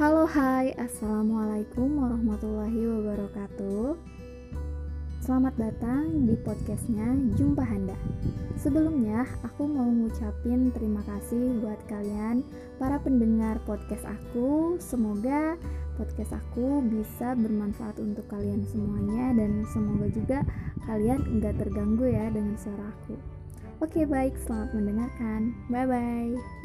Halo hai, Assalamualaikum warahmatullahi wabarakatuh. Selamat datang di podcastnya Jumpa Handa. Sebelumnya, aku mau ngucapin terima kasih buat kalian para pendengar podcast aku. Semoga podcast aku bisa bermanfaat untuk kalian semuanya Dan semoga juga kalian nggak terganggu ya dengan suara aku. Oke baik, selamat mendengarkan. Bye-bye.